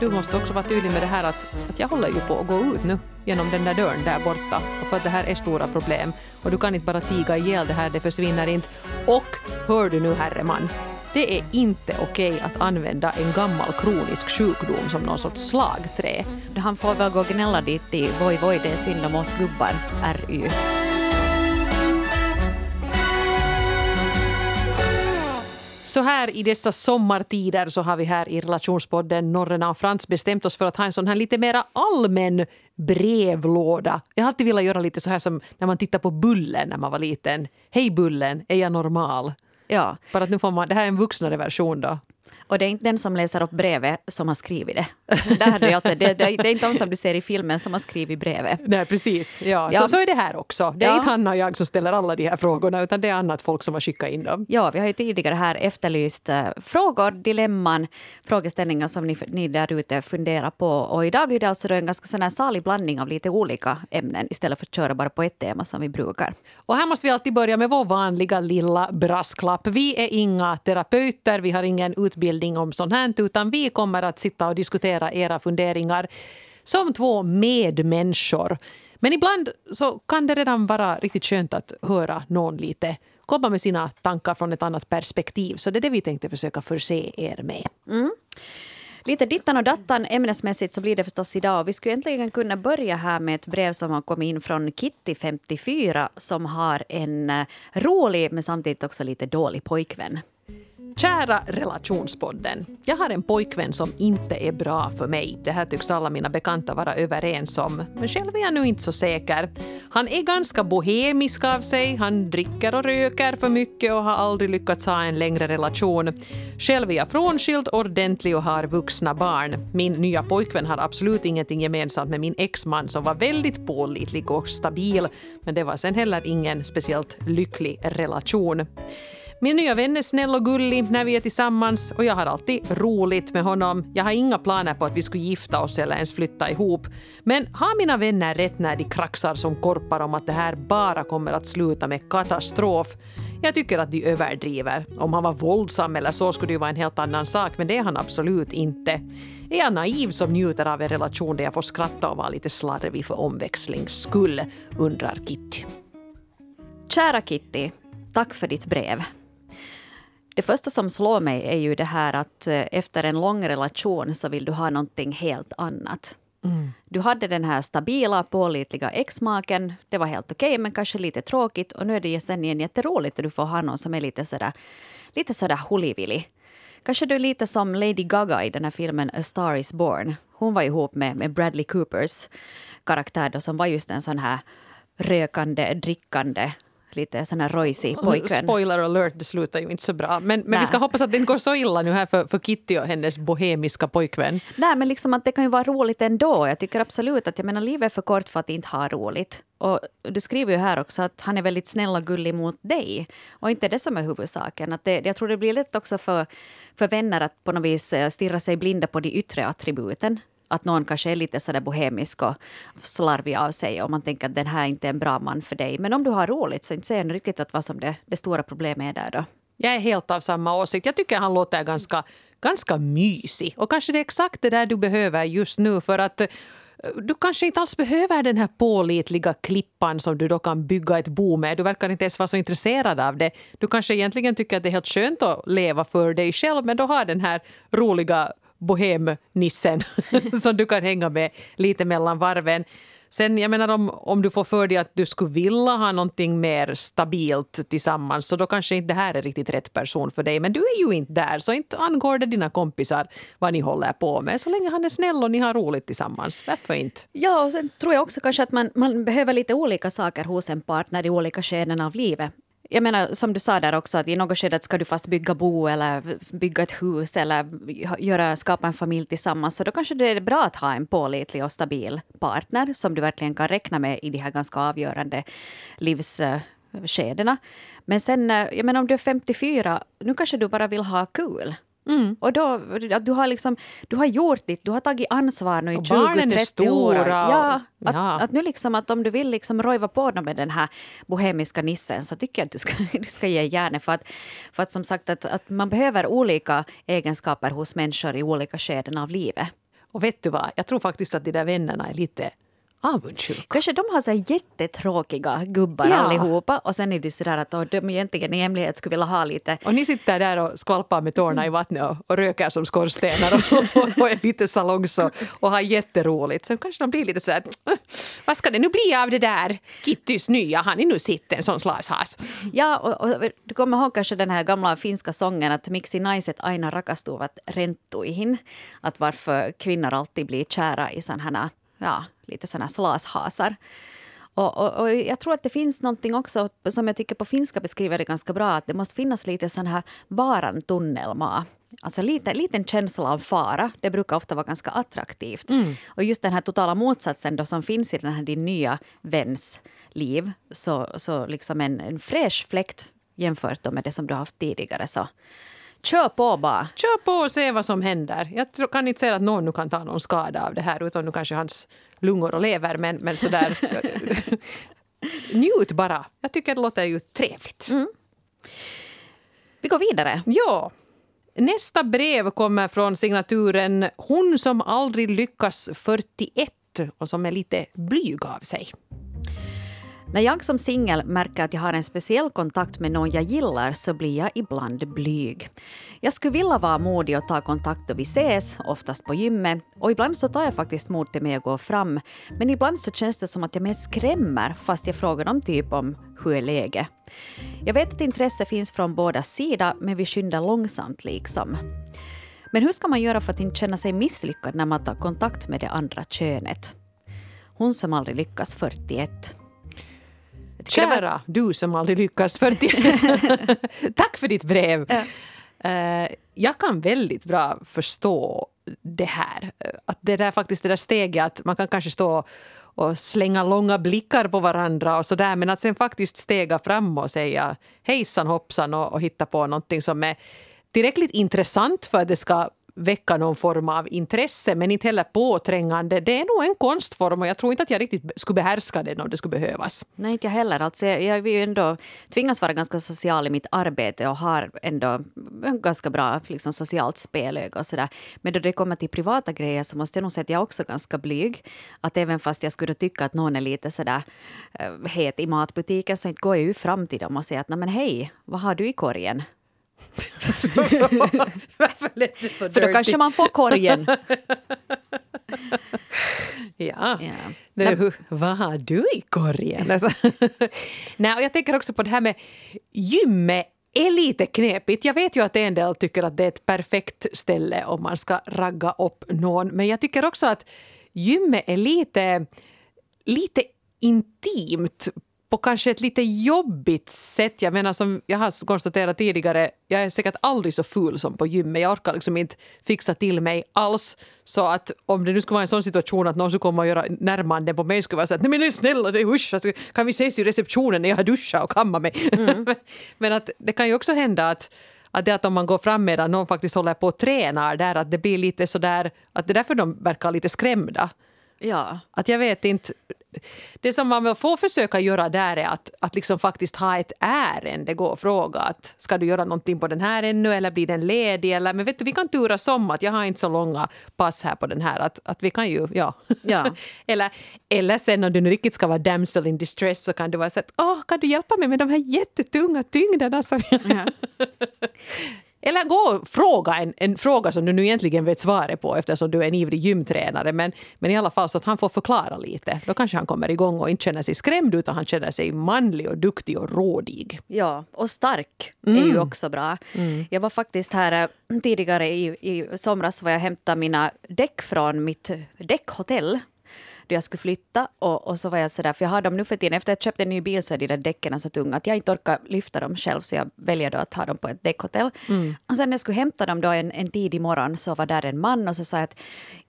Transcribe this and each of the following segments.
du måste också vara tydlig med det här att, att jag håller ju på att gå ut nu genom den där dörren där borta. Och för att det här är stora problem. Och du kan inte bara tiga ihjäl det här, det försvinner inte. Och hör du nu herre man, det är inte okej att använda en gammal kronisk sjukdom som någon sorts slagträ. Han får väl gå och gnälla dit i Voi Voi, det är synd om oss gubbar, RY. Så här i dessa sommartider så har vi här i relationspodden Norrena och Frans bestämt oss för att ha en sån här lite mera allmän brevlåda. Jag har alltid velat göra lite så här som när man tittar på Bullen när man var liten. Hej Bullen, är jag normal? Ja. Bara att nu får man, det här är en vuxnare version då. Och det är inte den som läser upp brevet som har skrivit det. Där det, alltid, det, det, är inte de som du ser i filmen som har skrivit brevet. Nej, precis. Ja, ja. Så, så är det här också. Det är ja. inte Hanna och jag som ställer alla de här frågorna utan det är annat folk som har skickat in dem. Ja, vi har ju tidigare här efterlyst uh, frågor, dilemman, frågeställningar som ni, ni där ute funderar på. Och idag blir det alltså en ganska sån här salig blandning av lite olika ämnen istället för att köra bara på ett tema som vi brukar. Och här måste vi alltid börja med vår vanliga lilla brasklapp. Vi är inga terapeuter, vi har ingen utbildning utbildning om sånt här utan vi kommer att sitta och diskutera era funderingar som två medmänniskor. Men ibland så kan det redan vara riktigt skönt att höra någon lite komma med sina tankar från ett annat perspektiv. Så det är det vi tänkte försöka förse er med. Mm. Lite dittan och dattan ämnesmässigt så blir det förstås idag. Vi skulle egentligen kunna börja här med ett brev som har kommit in från Kitty54 som har en eh, rolig men samtidigt också lite dålig pojkvän. Kära relationspodden. Jag har en pojkvän som inte är bra för mig. Det här tycks alla mina bekanta vara överens om. Men själv är jag nu inte så säker. Han är ganska bohemisk av sig. Han dricker och röker för mycket och har aldrig lyckats ha en längre relation. Själv är jag frånskild, ordentlig och har vuxna barn. Min nya pojkvän har absolut ingenting gemensamt med min exman som var väldigt pålitlig och stabil. Men det var sen heller ingen speciellt lycklig relation. Min nya vän är snäll och gullig när vi är tillsammans och jag har alltid roligt med honom. Jag har inga planer på att vi skulle gifta oss eller ens flytta ihop. Men har mina vänner rätt när de kraxar som korpar om att det här bara kommer att sluta med katastrof? Jag tycker att de överdriver. Om han var våldsam eller så skulle det ju vara en helt annan sak, men det är han absolut inte. Är jag naiv som njuter av en relation där jag får skratta och vara lite slarvig för omväxlings skull? undrar Kitty. Kära Kitty, tack för ditt brev. Det första som slår mig är ju det här att eh, efter en lång relation så vill du ha någonting helt annat. Mm. Du hade den här stabila, pålitliga exmaken. Det var helt okej, okay, men kanske lite tråkigt. Och nu är det sen igen jätteroligt att du får ha någon som är lite sådär, lite sådär hulivillig. Kanske du är lite som Lady Gaga i den här filmen A Star Is Born. Hon var ihop med, med Bradley Coopers karaktär då, som var just en sån här rökande, drickande lite sån här rojsig pojkvän. Spoiler alert, det slutar ju inte så bra. Men, men vi ska hoppas att det inte går så illa nu här för, för Kitty och hennes bohemiska pojkvän. Nej, men liksom att det kan ju vara roligt ändå. Jag tycker absolut att jag menar, livet är för kort för att inte ha roligt. Och du skriver ju här också att han är väldigt snäll och gullig mot dig. Och inte det som är huvudsaken. Att det, jag tror det blir lätt också för, för vänner att på något vis eh, stirra sig blinda på de yttre attributen att någon kanske är lite sådär bohemisk och slarvig av sig och man tänker att den här inte är en bra man för dig. Men om du har roligt så inte ser jag riktigt att vad som det, det stora problemet är där då. Jag är helt av samma åsikt. Jag tycker han låter ganska, ganska mysig. Och kanske det är exakt det där du behöver just nu för att eh, du kanske inte alls behöver den här pålitliga klippan som du då kan bygga ett bo med. Du verkar inte ens vara så intresserad av det. Du kanske egentligen tycker att det är helt skönt att leva för dig själv men då har den här roliga bohemnissen som du kan hänga med lite mellan varven. Sen jag menar om, om du får för dig att du skulle vilja ha någonting mer stabilt tillsammans så då kanske inte det här är riktigt rätt person för dig. Men du är ju inte där så inte angår det dina kompisar vad ni håller på med. Så länge han är snäll och ni har roligt tillsammans, varför inte? Ja, och sen tror jag också kanske att man, man behöver lite olika saker hos en partner i olika skeden av livet jag menar som du sa där också att i något skede ska du fast bygga bo eller bygga ett hus eller göra, skapa en familj tillsammans så då kanske det är bra att ha en pålitlig och stabil partner som du verkligen kan räkna med i de här ganska avgörande livsskedena. Men sen, eh, jag menar om du är 54, nu kanske du bara vill ha kul. Cool. Mm. Och då, du har liksom, du har gjort ditt, du har tagit ansvar nu i 20-30 år. Ja, att, ja. att nu liksom att om du vill liksom rojva på dem med den här bohemiska nissen så tycker jag att du ska, du ska ge järnet. För att, för att som sagt att, att man behöver olika egenskaper hos människor i olika skeden av livet. Och vet du vad, jag tror faktiskt att de där vännerna är lite avundsjuka. Kanske de har så jättetråkiga gubbar Ja. allihopa och sen är det sådär att de egentligen i hemlighet skulle vilja ha lite Och ni sitter där och skvalpar med tårna i vattnet och, och röker som skorstenar och, och, och är lite salongs och, och har jätteroligt. Sen kanske de blir lite så här, "Äh, vad ska det nu bli av det där Kittys nya, han är nu sitten som slashas. Ja, och, och du kommer ihåg kanske den här gamla finska sången att miksi naiset aina rakastuvat renttuihin? Att varför kvinnor alltid blir kära i sådana här, ja, lite sådana slashasar. Och, och, och jag tror att det finns någonting också som jag tycker på finska beskriver det ganska bra, att det måste finnas lite sån här varan. Alltså lite, liten känsla av fara, det brukar ofta vara ganska attraktivt. Och just den här totala motsatsen då som finns i den här din nya väns liv, så, så liksom en, en fräsch fläkt jämfört med det som du har haft tidigare. Så kör på bara! Kör på och se vad som händer. Jag kan inte säga att någon nu kan ta någon skada av det här utom nu kanske hans lungor och lever men, men sådär. Njut bara. Jag tycker det låter ju trevligt. Vi går vidare. Ja. Nästa brev kommer från signaturen Hon som aldrig lyckas 41 och som är lite blyg av sig. När jag som singel märker att jag har en speciell kontakt med någon jag gillar så blir jag ibland blyg. Jag skulle vilja vara modig och ta kontakt då vi ses, oftast på gymmet. Och ibland så tar jag faktiskt mod till mig att gå fram. Men ibland så känns det som att jag mest skrämmer fast jag frågar dem typ om hur är läget. Jag vet att intresse finns från båda sidor men vi skyndar långsamt liksom. Men hur ska man göra för att inte känna sig misslyckad när man tar kontakt med det andra könet? Hon som aldrig lyckas 41. Kära du som aldrig lyckas 41. Tack för ditt brev. Eh, jag kan väldigt bra förstå det här. Att det där faktiskt det där steget att man kan kanske stå och slänga långa blickar på varandra och sådär men att sen faktiskt stega fram och säga hejsan hoppsan och, och hitta på någonting som är tillräckligt intressant för att det ska väcka någon form av intresse men inte heller påträngande. Det är nog en konstform och jag tror inte att jag riktigt skulle behärska den om det skulle behövas. Nej, inte jag heller. Alltså, jag, vill ju ändå tvingas vara ganska social i mitt arbete och har ändå en ganska bra liksom, socialt spelöga och sådär. Men då det kommer till privata grejer så måste jag nog säga att jag är också ganska blyg. Att även fast jag skulle tycka att någon är lite sådär eh, het i matbutiken så inte går jag ju fram till dem och säger att "Nej, men hej, vad har du i korgen? Varför lät det så För då kanske man får korgen. Ja. Ja. Nu, vad har du i korgen? Alltså. Nej, och jag tänker också på det här med gymmet är lite knepigt. Jag vet ju att en del tycker att det är ett perfekt ställe om man ska ragga upp någon. Men jag tycker också att gymmet är lite, lite intimt på kanske ett lite jobbigt sätt. Jag menar som jag har konstaterat tidigare, jag är säkert aldrig så ful som på gymmet. Jag orkar liksom inte fixa till mig alls. Så att om det nu skulle vara en sån situation att någon skulle komma och göra närmanden på mig skulle vara så att nej men snälla, det är usch, att kan vi ses i receptionen när jag har duschat och kammat mig? men att det kan ju också hända att att det att om man går fram medan någon faktiskt håller på och tränar där, att det blir lite sådär, att det är därför de verkar lite skrämda. Ja. Att jag vet inte. Det som man får försöka göra där är att, att liksom faktiskt ha ett ärende. Gå och fråga att ska du göra någonting på den här ännu eller blir den ledig? Eller, men vet du, vi kan turas om att jag har inte så långa pass här på den här. Att, att vi kan ju, ja. Ja. eller, eller sen om du nu riktigt ska vara damsel in distress så kan du vara så att åh, kan du hjälpa mig med de här jättetunga tyngderna som jag Ja. eller gå och fråga en, en fråga som du nu egentligen vet svaret på eftersom du är en ivrig gymtränare. Men, men i alla fall så att han får förklara lite. Då kanske han kommer igång och inte känner sig skrämd utan han känner sig manlig och duktig och rådig. Ja, och stark är ju också bra. Jag var faktiskt här eh, tidigare i, i somras var jag hämtade mina däck från mitt däckhotell då jag skulle flytta och, och så var jag sådär, för jag har dem nu för tiden, efter att jag köpte en ny bil så är de där däcken så tunga att jag inte orkar lyfta dem själv så jag väljer då att ha dem på ett däckhotell. Och sen när jag skulle hämta dem då en, en tidig morgon så var där en man och så sa jag att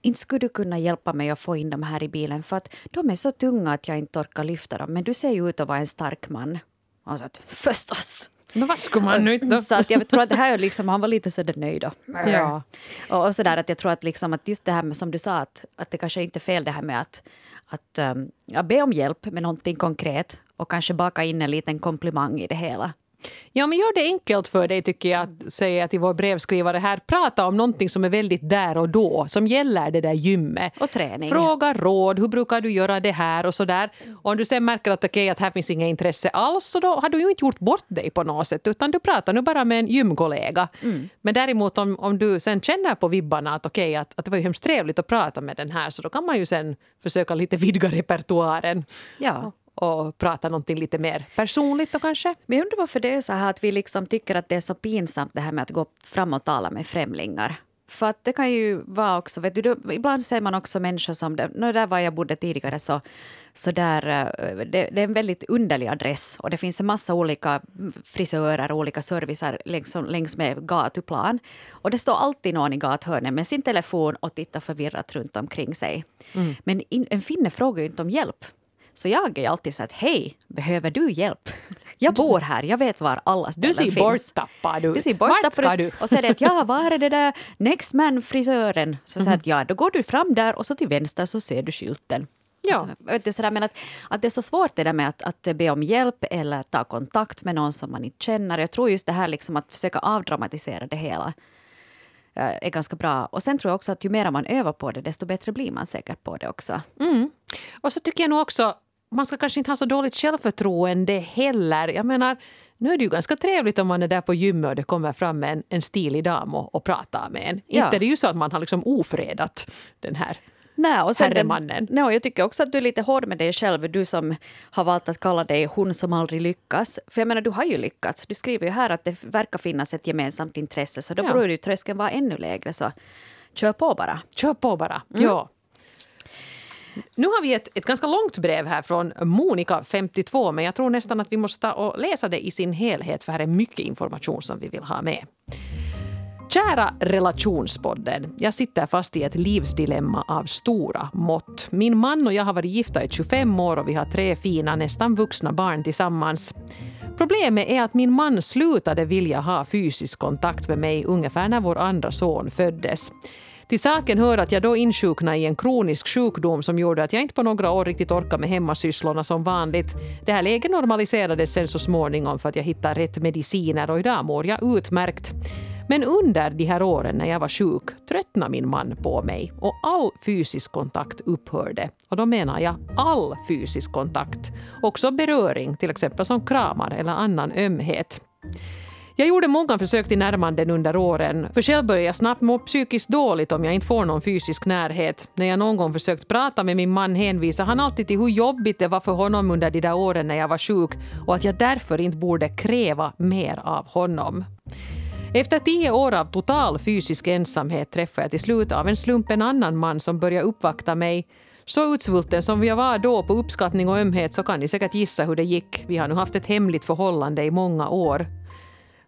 inte skulle du kunna hjälpa mig att få in dem här i bilen för att de är så tunga att jag inte orkar lyfta dem men du ser ju ut att vara en stark man. Och så att förstås. Nå, vad skulle man nu inte... Så att jag tror att det här är liksom, han var lite sådär nöjd då. Ja. Och, och sådär att jag tror att, liksom att just det här med som du sa att, att det kanske inte är fel det här med att, att um, ja, be om hjälp med någonting konkret och kanske baka in en liten komplimang i det hela. Ja, men gör det enkelt för dig tycker jag, säger jag till vår brevskrivare här. Prata om någonting som är väldigt där och då, som gäller det där gymmet. Och träning. Fråga råd, hur brukar du göra det här och så där. Och om du sen märker att, okay, att här finns inget intresse alls, så då har du ju inte gjort bort dig på något sätt, utan du pratar nu bara med en gymkollega. Mm. Men däremot om, om du sen känner på vibbarna att, okay, att, att det var ju hemskt trevligt att prata med den här, så då kan man ju sen försöka lite vidga repertoaren. Ja och prata någonting lite mer personligt då kanske. Men jag undrar varför det är så här att vi liksom tycker att det är så pinsamt det här med att gå fram och tala med främlingar. För att det kan ju vara också, vet du, ibland ser man också människor som, no, där var jag bodde tidigare så, så där, eh, det, det, är en väldigt underlig adress och det finns en massa olika frisörer och olika servicer längs, längs med gatuplan. Och det står alltid någon i gathörnet med sin telefon och tittar förvirrat runt omkring sig. Mm. Men in, en finne frågar ju inte om hjälp. Så jag är alltid så att hej, behöver du hjälp? Jag bor här, jag vet var alla ställen finns. Du ser borttappad ut. Du ser borttappad ut. Och säger att ja, var är det där Next Man frisören? Så mm. säger att ja, då går du fram där och så till vänster så ser du skylten. Ja. Så, sådär, men att, att det är så svårt det där med att, att be om hjälp eller ta kontakt med någon som man inte känner. Jag tror just det här liksom att försöka avdramatisera det hela eh, är ganska bra. Och sen tror jag också att ju mer man övar på det, desto bättre blir man säkert på det också. Mm. Och så tycker jag nog också man ska kanske inte ha så dåligt självförtroende heller. Jag menar, nu är det ju ganska trevligt om man är där på gymmet och det kommer fram en, en stilig dam och, och pratar med en. Ja. Inte är det ju så att man har liksom ofredat den här Nej, och sen herremannen. Den, nej, jag tycker också att du är lite hård med dig själv, du som har valt att kalla dig hon som aldrig lyckas. För jag menar, du har ju lyckats. Du skriver ju här att det verkar finnas ett gemensamt intresse, så då ja. borde ju tröskeln vara ännu lägre. Så kör på bara. Kör på bara, mm. ja. Nu har vi ett, ett ganska långt brev här från Monica, 52, men jag tror nästan att vi måste och läsa det i sin helhet, för här är mycket information som vi vill ha med. Kära relationspodden. Jag sitter fast i ett livsdilemma av stora mått. Min man och jag har varit gifta i 25 år och vi har tre fina, nästan vuxna barn tillsammans. Problemet är att min man slutade vilja ha fysisk kontakt med mig ungefär när vår andra son föddes. Till saken hör att jag då insjuknade i en kronisk sjukdom som gjorde att jag inte på några år riktigt orkade med hemmasysslorna som vanligt. Det här läget normaliserades sen så småningom för att jag hittade rätt mediciner och idag mår jag utmärkt. Men under de här åren när jag var sjuk tröttnade min man på mig och all fysisk kontakt upphörde. Och då menar jag all fysisk kontakt. Också beröring, till exempel som kramar eller annan ömhet. Jag gjorde många försök till närmanden under åren, för själv började jag snabbt må psykiskt dåligt om jag inte får någon fysisk närhet. När jag någon gång försökt prata med min man hänvisar han alltid till hur jobbigt det var för honom under de där åren när jag var sjuk och att jag därför inte borde kräva mer av honom. Efter tio år av total fysisk ensamhet träffade jag till slut av en slump en annan man som började uppvakta mig så utsvulten som jag var då på uppskattning och ömhet så kan ni säkert gissa hur det gick. Vi har nu haft ett hemligt förhållande i många år.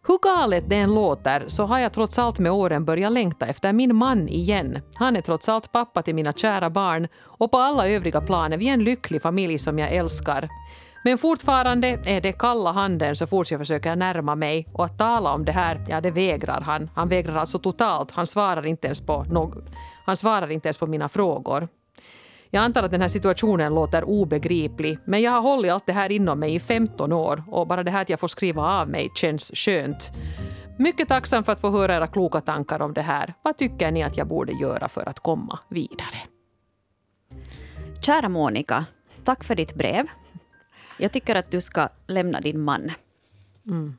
Hur galet det än låter så har jag trots allt med åren börjat längta efter min man igen. Han är trots allt pappa till mina kära barn och på alla övriga plan är vi en lycklig familj som jag älskar. Men fortfarande är det kalla handen så fort jag försöker närma mig och att tala om det här, ja det vägrar han. Han vägrar alltså totalt. Han svarar inte ens på, no han svarar inte ens på mina frågor. Jag antar att den här situationen låter obegriplig, men jag har hållit allt det här inom mig i 15 år och bara det här att jag får skriva av mig känns skönt. Mycket tacksam för att få höra era kloka tankar om det här. Vad tycker ni att jag borde göra för att komma vidare? Kära Monica, tack för ditt brev. Jag tycker att du ska lämna din man. Mm.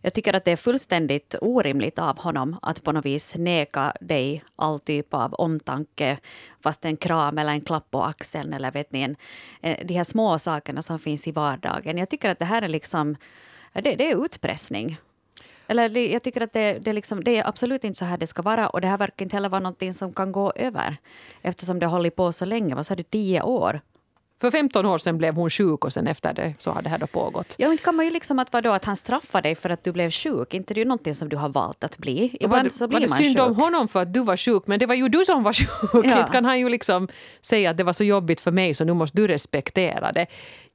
Jag tycker att det är fullständigt orimligt av honom att på något vis neka dig all typ av omtanke, fast en kram eller en klapp på axeln eller vet ni, en, eh, de här små sakerna som finns i vardagen. Jag tycker att det här är liksom, det, det är utpressning. Eller jag tycker att det, det, liksom, det är absolut inte så här det ska vara och det här verkar inte heller vara någonting som kan gå över eftersom det har hållit på så länge. Vad sa du, tio år? För 15 år sedan blev hon sjuk och sen efter det så har det här då pågått. Ja, inte kan man ju liksom att vadå, att han straffar dig för att du blev sjuk. Inte det är någonting som du har valt att bli. Ibland så blir var det man synd sjuk. om honom för att du var sjuk, men det var ju du som var sjuk. Ja. Inte kan han ju liksom säga att det var så jobbigt för mig så nu måste du respektera det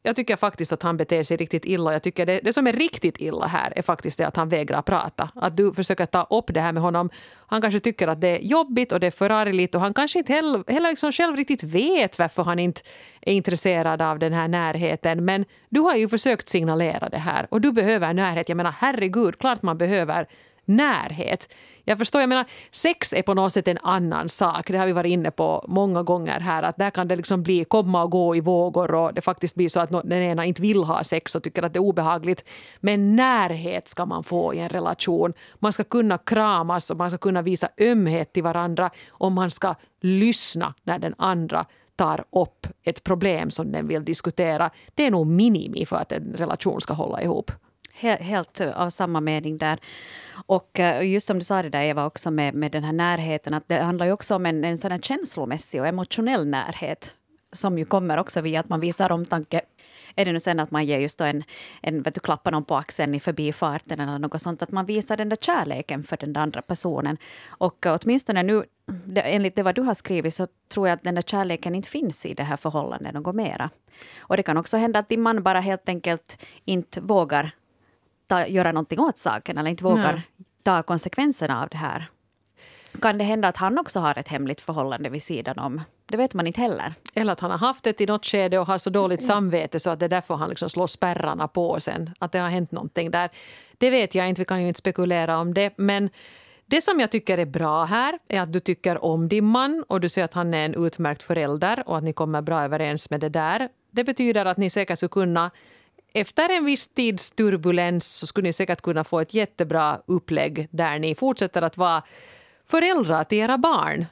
jag tycker faktiskt att han beter sig riktigt illa. Jag tycker det, det som är riktigt illa här är faktiskt det att han vägrar prata. Att du försöker ta upp det här med honom. Han kanske tycker att det är jobbigt och det är förargligt och han kanske inte heller, heller liksom själv riktigt vet varför han inte är intresserad av den här närheten. Men du har ju försökt signalera det här och du behöver närhet. Jag menar herregud, klart man behöver närhet. Jag förstår, jag menar, sex är på något sätt en annan sak. Det har vi varit inne på många gånger här. Att där kan det liksom bli komma och gå i vågor och det faktiskt blir så att den ena inte vill ha sex och tycker att det är obehagligt. Men närhet ska man få i en relation. Man ska kunna kramas och man ska kunna visa ömhet till varandra och man ska lyssna när den andra tar upp ett problem som den vill diskutera. Det är nog minimi för att en relation ska hålla ihop. Helt eh, av samma mening där. Eh, och just som du sa det där Eva också med, med den här närheten, att det handlar ju också om en, en sån här känslomässig och emotionell närhet som ju kommer också via att man visar omtanke är det nu sen att man ger just en, en vet du, klappar någon på axeln i förbifarten eller något sånt, att man visar den där kärleken för den andra personen. Och eh, åtminstone nu, enligt det vad du har skrivit, så tror jag att den där kärleken inte finns i det här förhållandet något mera. Och det kan också hända att din man bara helt enkelt inte vågar ta, göra någonting åt saken eller inte vågar Nej. ta konsekvenserna av det här. Kan det hända att han också har ett hemligt förhållande vid sidan om? Det vet man inte heller. Eller att han har haft det i något skede och har så dåligt samvete så att det är därför han liksom slår spärrarna på sen. Att det har hänt någonting där. Det vet jag inte, vi kan ju inte spekulera om det. Men det som jag tycker är bra här är att du tycker om din man och du säger att han är en utmärkt förälder och att ni kommer bra överens med det där. Det betyder att ni säkert skulle kunna efter en viss tids turbulens så skulle ni säkert kunna få ett jättebra upplägg där ni fortsätter att vara föräldrar till era barn.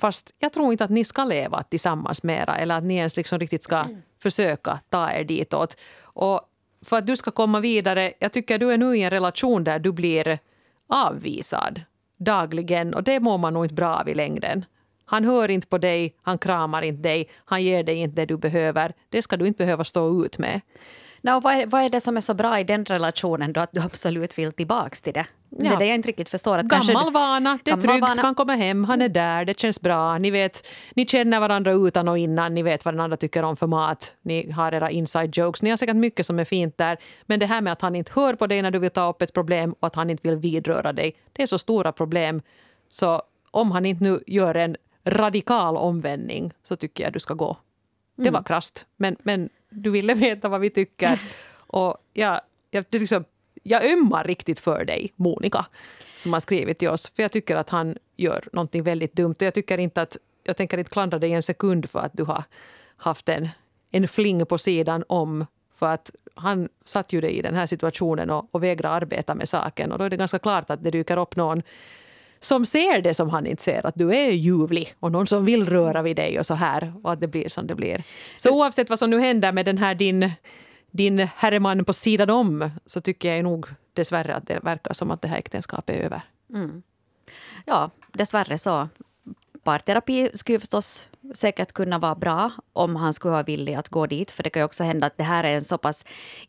Fast jag tror inte att ni ska leva tillsammans mera eller att ni ens liksom riktigt ska försöka ta er ditåt. Och för att du ska komma vidare, jag tycker du är nu i en relation där du blir avvisad dagligen och det mår man nog inte bra av i längden. Han hör inte på dig, han kramar inte dig, han ger dig inte det du behöver. Det ska du inte behöva stå ut med. No, vad, är, vad är det som är så bra i den relationen då att du absolut vill tillbaka till det? Ja. Det är det jag inte riktigt förstår. Att gammal vana, det är tryggt, vana. man kommer hem, han är där, det känns bra. Ni, vet, ni känner varandra utan och innan, ni vet vad den andra tycker om för mat. Ni har era inside jokes, ni har säkert mycket som är fint där. Men det här med att han inte hör på dig när du vill ta upp ett problem och att han inte vill vidröra dig, det är så stora problem. Så om han inte nu gör en radikal omvändning så tycker jag du ska gå. Det var mm. krast, men, men du ville veta vad vi tycker. Och jag, jag, liksom, jag ömmar riktigt för dig, Monica, som har skrivit till oss. För jag tycker att han gör någonting väldigt dumt. Och jag, tycker inte att, jag tänker inte klandra dig en sekund för att du har haft en, en fling på sidan om. För att han satt ju dig i den här situationen och, och vägrade arbeta med saken. Och då är det ganska klart att det dyker upp någon som ser det som han inte ser, att du är ljuvlig och någon som vill röra vid dig och så här och att det blir som det blir. Så oavsett vad som nu händer med den här din, din herreman på sidan om så tycker jag nog dessvärre att det verkar som att det här äktenskapet är över. Mm. Ja, dessvärre så. Parterapi skulle förstås säkert kunna vara bra om han skulle vara villig att gå dit. För det kan ju också hända att det här är en så pass,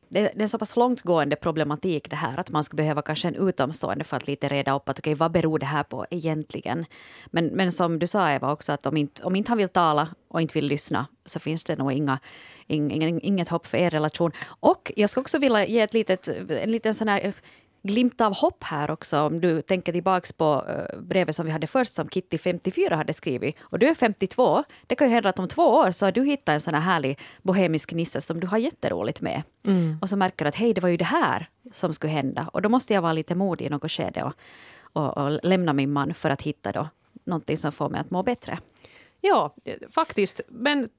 det är en så pass långtgående problematik det här att man skulle behöva kanske en utomstående för att lite reda upp att okej, okay, vad beror det här på egentligen? Men, men som du sa Eva också att om inte, om inte han vill tala och inte vill lyssna så finns det nog inga, ing, inget hopp för er relation. Och jag skulle också vilja ge ett litet, en liten sån här glimt av hopp här också om du tänker tillbaka på uh, brevet som vi hade först som Kitty 54 hade skrivit. Och du är 52. Det kan ju hända att om två år så har du hittat en sån här härlig bohemisk nisse som du har jätteroligt med. Mm. Och så märker du att hej, det var ju det här som skulle hända. Och då måste jag vara lite modig i något skede och, och, och lämna min man för att hitta då någonting som får mig att må bättre. Ja, faktiskt. Men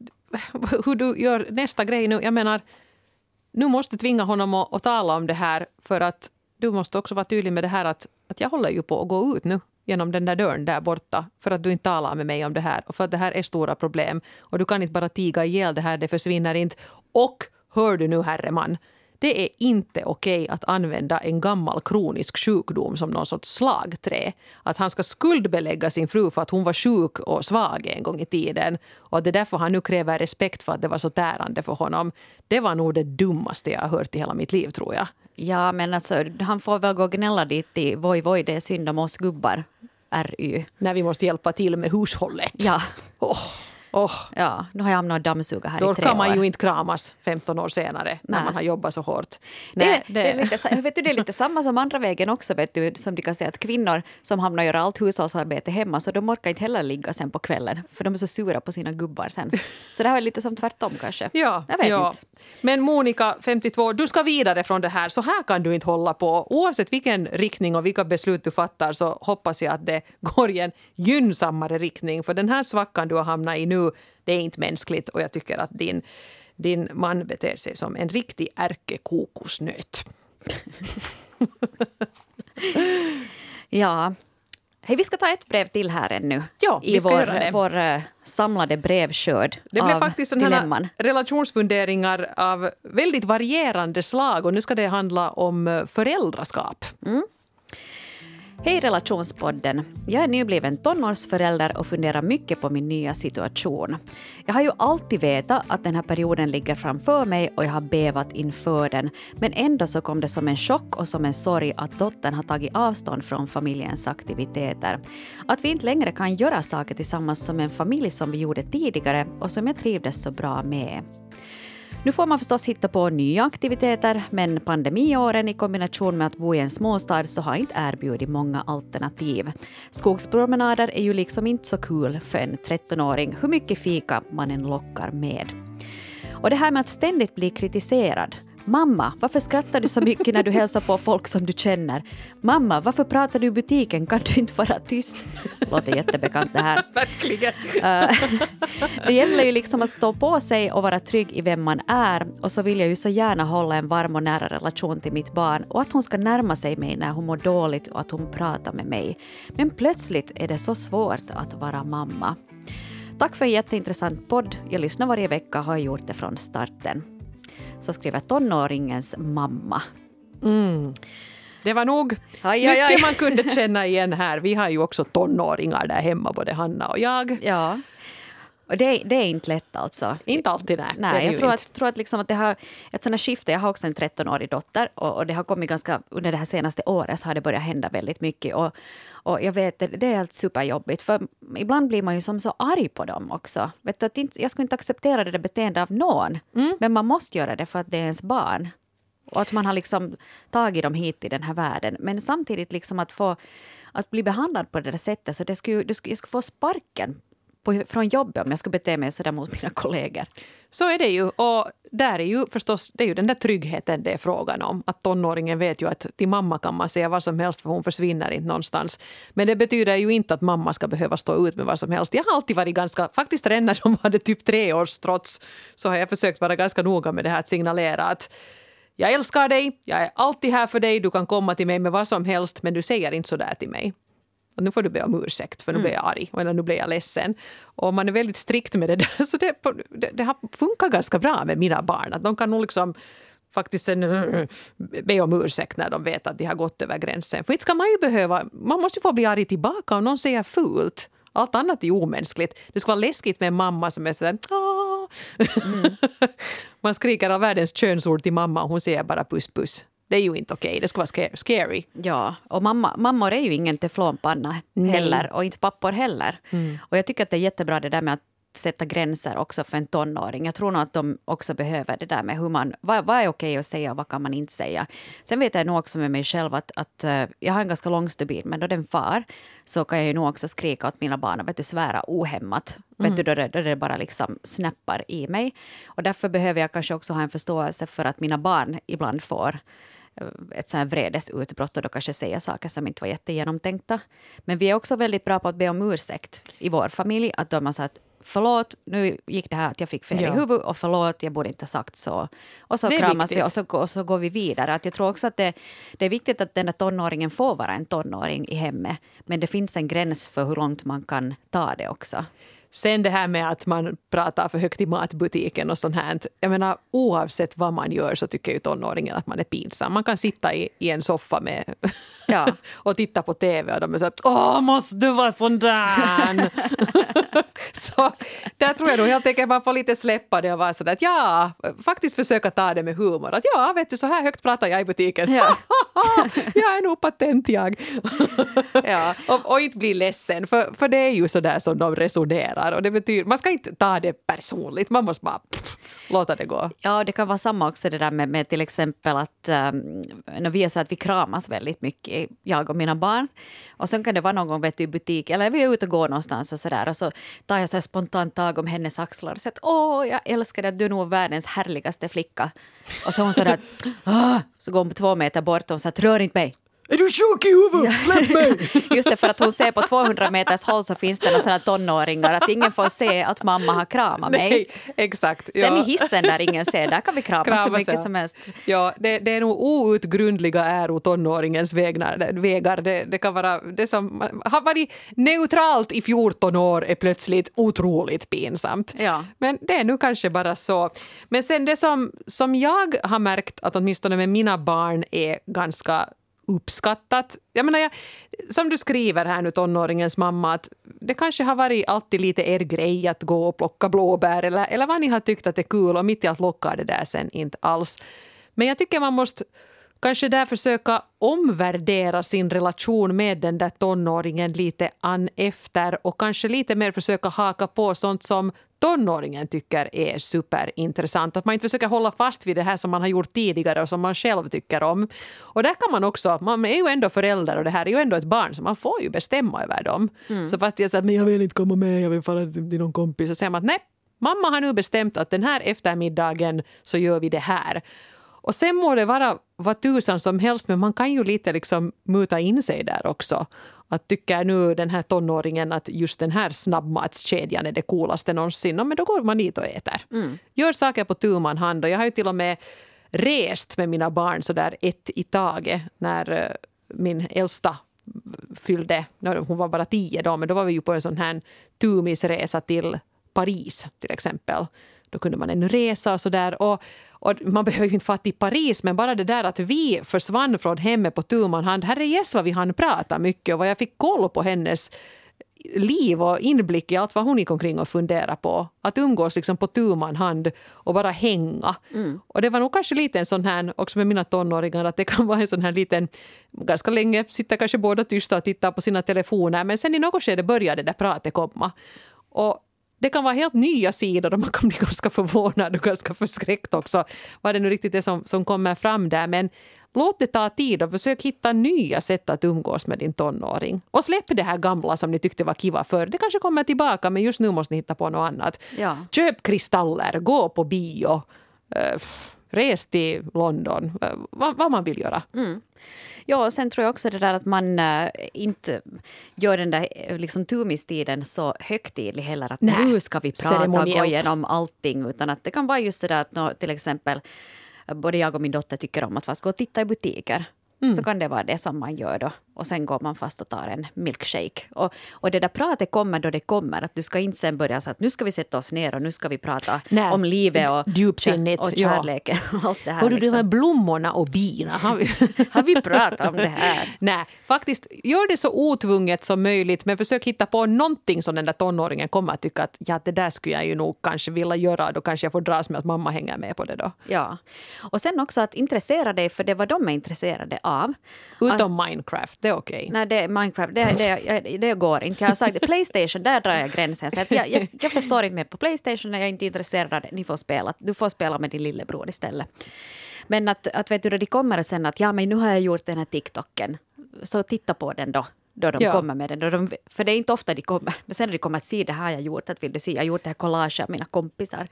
hur du gör nästa grej nu, jag menar, nu måste du tvinga honom att, att tala om det här för att du måste också vara tydlig med det här att, att jag håller ju på att gå ut nu genom den där dörren där borta för att du inte talar med mig om det här och för att det här är stora problem. Och du kan inte bara tiga ihjäl det här, det försvinner inte. Och hör du nu herre man, det är inte okej att använda en gammal kronisk sjukdom som någon sorts slagträ. Att han ska skuldbelägga sin fru för att hon var sjuk och svag en gång i tiden. Och att det är därför han nu kräver respekt för att det var så tärande för honom. Det var nog det dummaste jag har hört i hela mitt liv tror jag. Ja, men alltså, han får väl gå och gnälla dit i Voi Voi, det är synd om oss gubbar. RY. När vi måste hjälpa till med hushållet. Ja. Oh. Oh, Ja, nu har jag hamnat och dammsuga här då i tre kan man år. ju inte kramas 15 år senare när Nej. man har jobbat så hårt. Det, Nej, det, är lite, vet du, det är lite samma som andra vägen också, vet du, som de kan säga att kvinnor som hamnar och gör allt hushållsarbete hemma, så de orkar inte heller ligga sen på kvällen, för de är så sura på sina gubbar sen. Så det här är lite som tvärtom kanske. Ja, Jag vet ja. inte. Men Monica, 52, du ska vidare från det här. Så här kan du inte hålla på. Oavsett vilken riktning och vilka beslut du fattar så hoppas jag att det går i en gynnsammare riktning. För den här svackan du har hamnat i nu, det är inte mänskligt och jag tycker att din, din man beter sig som en riktig ärkekokosnöt. Ja. Hej, vi ska ta ett brev till här ännu. Ja, I vår, vår eh, samlade brevskörd Det blev faktiskt sådana relationsfunderingar av väldigt varierande slag och nu ska det handla om eh, föräldraskap. Hej relationspodden! Jag är nybliven tonårsförälder och funderar mycket på min nya situation. Jag har ju alltid vetat att den här perioden ligger framför mig och jag har bevat inför den. Men ändå så kom det som en chock och som en sorg att dottern har tagit avstånd från familjens aktiviteter. Att vi inte längre kan göra saker tillsammans som en familj som vi gjorde tidigare och som jag trivdes så bra med. Nu får man förstås hitta på nya aktiviteter, men pandemiåren i kombination med att bo i en småstad så har inte erbjudit många alternativ. Skogspromenader är ju liksom inte så kul för en 13-åring, hur mycket fika man än lockar med. Och det här med att ständigt bli kritiserad. Mamma, varför skrattar du så mycket när du hälsar på folk som du känner? Mamma, varför pratar du i butiken? Kan du inte vara tyst? Låter jättebekant det här. Verkligen. Eh, det gäller ju liksom att stå på sig och vara trygg i vem man är. Och så vill jag ju så gärna hålla en varm och nära relation till mitt barn och att hon ska närma sig mig när hon mår dåligt och att hon pratar med mig. Men plötsligt är det så svårt att vara mamma. Tack för en jätteintressant podd. Jag lyssnar varje vecka och har gjort det från starten. Så skriver tonåringens mamma. Mm. Det var nog Aj, aj, aj. mycket man kunde känna igen här. Vi har ju också tonåringar där hemma, både Hanna och jag. Ja. Och det, det är inte lätt alltså. Inte alltid, nej. Nej, jag tror inte. att, tror att, liksom att det har ett här skifte. Jag har också en 13-årig dotter och, och det har kommit ganska, under det här senaste året så har det börjat hända väldigt mycket. Och, och jag vet, det, det är helt superjobbigt för ibland blir man ju som så arg på dem också. Vet du, att inte, jag skulle inte acceptera det där beteendet av någon, Mm. men man måste göra det för att det är ens barn. Och att man har liksom tagit dem hit i den här världen. Men samtidigt liksom att få att bli behandlad på det där sättet. Så det skulle, det skulle, jag skulle få sparken på, från jobbet om jag skulle bete mig sådär mot mina kollegor. Så är det ju. Och där är ju förstås, det är ju den där tryggheten det är frågan om. Att tonåringen vet ju att till mamma kan man säga vad som helst för hon försvinner inte någonstans. Men det betyder ju inte att mamma ska behöva stå ut med vad som helst. Jag har alltid varit ganska, faktiskt redan när de hade typ tre års trots så har jag försökt vara ganska noga med det här att signalera att jag älskar dig, jag är alltid här för dig, du kan komma till mig med vad som helst men du säger inte så där till mig. Och nu får du be om ursäkt för nu blir jag arg eller nu blir jag ledsen. Och man är väldigt strikt med det där. Så det, det, det har funkat ganska bra med mina barn. Att de kan nog liksom faktiskt sen, äh, be om ursäkt när de vet att de har gått över gränsen. För inte ska man ju behöva, man måste ju få bli arg tillbaka om någon säger fult. Allt annat är omänskligt. Det ska vara läskigt med en mamma som är sådär "Åh." Man skriker av världens könsord till mamma och hon säger bara puss puss. Det är ju inte okej, det ska vara sca- scary. Ja, och mamma, mammor är ju ingen teflonpanna heller och inte pappor heller. Och jag tycker att det är jättebra det där med att sätta gränser också för en tonåring. Jag tror nog att de också behöver det där med hur man, vad, vad är okej att säga och vad kan man inte säga. Sen vet jag nog också med mig själv att, att eh, jag har en ganska lång stubin, men då den far så kan jag ju nog också skrika åt mina barn och vet du, svära ohämmat. Vet du, då det, då det bara liksom snappar i mig. Och därför behöver jag kanske också ha en förståelse för att mina barn ibland får ett sånt här vredesutbrott och då kanske säga saker som inte var jättegenomtänkta. Men vi är också väldigt bra på att be om ursäkt i vår familj. Att då man säger att förlåt, nu gick det här att jag fick fel Ja. i huvudet och förlåt, jag borde inte ha sagt så. Och så är kramas vi viktigt. och så, och så går vi vidare. Att jag tror också att det, det är viktigt att den där tonåringen får vara en tonåring i hemmet. Men det finns en gräns för hur långt man kan ta det också. Sen det här med att man pratar för högt i matbutiken och sånt här. Jag menar, oavsett vad man gör så tycker ju tonåringen att man är pinsam. Man kan sitta i, i en soffa med Ja. och titta på TV och de är så att åh, måste du vara sån där? så där tror jag nog helt enkelt man får lite släppa det och vara sådär att ja, faktiskt försöka ta det med humor. Att ja, vet du, så här högt pratar jag i butiken. Ja. jag är nog patent jag. Ja. och, och inte bli ledsen, för, för det är ju så där som de resonerar. Kommentarer. Och det betyder, man ska inte ta det personligt, man måste bara pff, låta det gå. Ja, det kan vara samma också det där med, med till exempel att um, när vi är så att vi kramas väldigt mycket, jag och mina barn. Och sen kan det vara någon gång vet du, i butik eller vi är ute och går någonstans och så där och så tar jag så spontant tag om hennes axlar och säger att åh, jag älskar dig, att du är nog världens härligaste flicka. Och så hon så där, så går hon två meter bort och hon säger rör inte mig. Är du sjuk i huvudet? Släpp mig! Just det, för att hon ser på 200 meters håll så finns det några tonåringar att ingen får se att mamma har kramat mig. Nej, exakt. Sen i hissen där ingen ser, där kan vi krama, Krama så mycket sig. som helst. Ja, det, det är nog outgrundliga äro tonåringens vägnar, vägar. Det, det kan vara det som har varit neutralt i 14 år är plötsligt otroligt pinsamt. Ja. Men det är nu kanske bara så. Men sen det som, som jag har märkt att åtminstone med mina barn är ganska uppskattat. Jag menar, jag, som du skriver här nu, tonåringens mamma, att det kanske har varit alltid lite er grej att gå och plocka blåbär eller, eller vad ni har tyckt att det är kul och mitt i allt lockar det där sen inte alls. Men jag tycker man måste kanske där försöka omvärdera sin relation med den där tonåringen lite an efter och kanske lite mer försöka haka på sånt som tonåringen tycker är superintressant. Att man inte försöker hålla fast vid det här som man har gjort tidigare och som man själv tycker om. Och där kan man också, man är ju ändå förälder och det här är ju ändå ett barn så man får ju bestämma över dem. Så fast jag säger men jag vill inte komma med, jag vill fara till någon kompis så säger man att nej, mamma har nu bestämt att den här eftermiddagen så gör vi det här. Och sen må det vara vad tusan som helst men man kan ju lite liksom muta in sig där också. Att tycker nu den här tonåringen att just den här snabbmatskedjan är det coolaste någonsin, men då går man dit och äter. Gör saker på tu man hand och jag har ju till och med rest med mina barn så där ett i taget när eh, min äldsta fyllde, hon var bara tio då, men då var vi ju på en sån här tumisresa till Paris till exempel. Då kunde man ännu resa och sådär. Och, och man behöver ju inte fara till Paris, men bara det där att vi försvann från hemmet på tu hand. Herrejes vad vi hann prata mycket och vad jag fick koll på hennes liv och inblick i allt vad hon gick omkring och funderade på. Att umgås liksom på tu hand och bara hänga. Och det var nog kanske lite en sån här, också med mina tonåringar, att det kan vara en sån här liten, ganska länge sitter kanske båda tysta och tittar på sina telefoner, men sen i något skede börjar det där pratet komma. Och det kan vara helt nya sidor och man kan bli ganska förvånad och ganska förskräckt också vad det nu riktigt är som, som kommer fram där. Men låt det ta tid och försök hitta nya sätt att umgås med din tonåring. Och släpp det här gamla som ni tyckte var kiva förr. Det kanske kommer tillbaka men just nu måste ni hitta på något annat. Ja. Köp kristaller, gå på bio, eh, res till London, vad, vad man vill göra. Ja, och sen tror jag också det där att man äh, inte gör den där liksom, tumistiden så högtidlig heller. Att Nej, nu ska vi prata och gå igenom allting. Utan att det kan vara just det där att nå, till exempel både jag och min dotter tycker om att fast gå och titta i butiker. Så kan det vara det som man gör då. Och sen går man fast och tar en milkshake. Och, och det där pratet kommer då det kommer. Att du ska inte sen börja så att nu ska vi sätta oss ner och nu ska vi prata Nej, om livet och, djupsinnigt, och ja. kärleken och allt det här. Hör du de här liksom. blommorna och bina? Har vi, Har vi pratat om det här? Nej, faktiskt gör det så otvunget som möjligt men försök hitta på någonting som den där tonåringen kommer att tycka att ja, det där skulle jag ju nog kanske vilja göra. Då kanske jag får dras med att mamma hänger med på det då. Ja. Och sen också att intressera dig för det vad de är intresserade av. Utom Minecraft, det är okej. Nej, det Minecraft, det, det, det går inte. Jag har sagt. Playstation, där drar jag gränsen. Så att jag, jag, jag förstår inte mer på Playstation, jag är inte intresserad av det. Ni får spela. Du får spela med din lillebror istället. Men att, att vet du, de kommer sen att ja, men nu har jag gjort den här TikToken. Så titta på den då. Då de Ja. kommer med den. Då de, för det är inte ofta de kommer. Men sen när de kommer att se det här jag gjort. Att vill du se, jag har gjort det här collage av mina kompisar.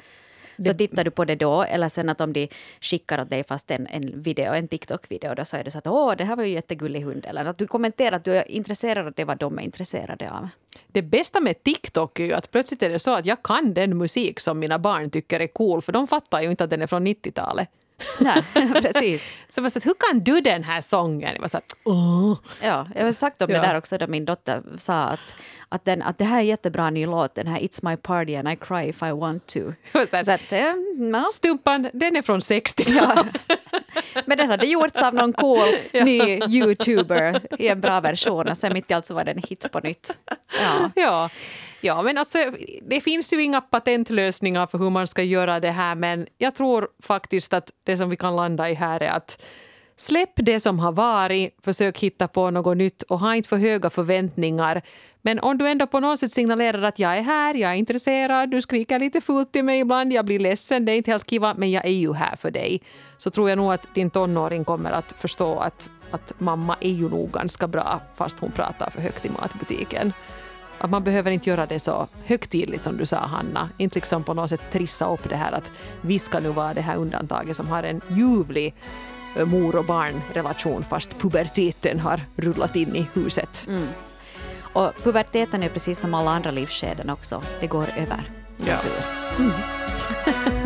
Så tittar du på det då, eller sen att om de skickar åt dig fast en, en video, en TikTok-video, då så är det så att åh, det här var ju jättegullig hund. Eller att du kommenterar att du är intresserad av det vad de är intresserade av. Det bästa med TikTok är ju att plötsligt är det så att jag kan den musik som mina barn tycker är cool för de fattar ju inte att den är från 90-talet. Nej, precis. Så var så att, hur kan du den här sången? Jag var så att, åh. Ja, jag har sagt om Ja. det där också då min dotter sa att, att, den, att det här är jättebra ny låt, den här It's my party and I cry if I want to. Så Så att, att, eh, ja. Stumpan, den är från 60-talet. Men den hade gjorts av någon cool ny youtuber i en bra version och sen mitt i allt så var den en hit på nytt. Ja. Ja ja, men alltså det finns ju inga patentlösningar för hur man ska göra det här men jag tror faktiskt att det som vi kan landa i här är att Släpp det som har varit, försök hitta på något nytt och ha inte för höga förväntningar. Men om du ändå på något sätt signalerar att jag är här, jag är intresserad, du skriker lite fult till mig ibland, jag blir ledsen, det är inte helt kiva, men jag är ju här för dig. Så tror jag nog att din tonåring kommer att förstå att, att mamma är ju nog ganska bra fast hon pratar för högt i matbutiken. Att man behöver inte göra det så högtidligt som du sa Hanna. Inte liksom på något sätt trissa upp det här att vi ska nu vara det här undantaget som har en ljuvlig eh, mor och barnrelation fast puberteten har rullat in i huset. Mm. Och puberteten är precis som alla andra livsskeden också. Det går över, som Ja. tur.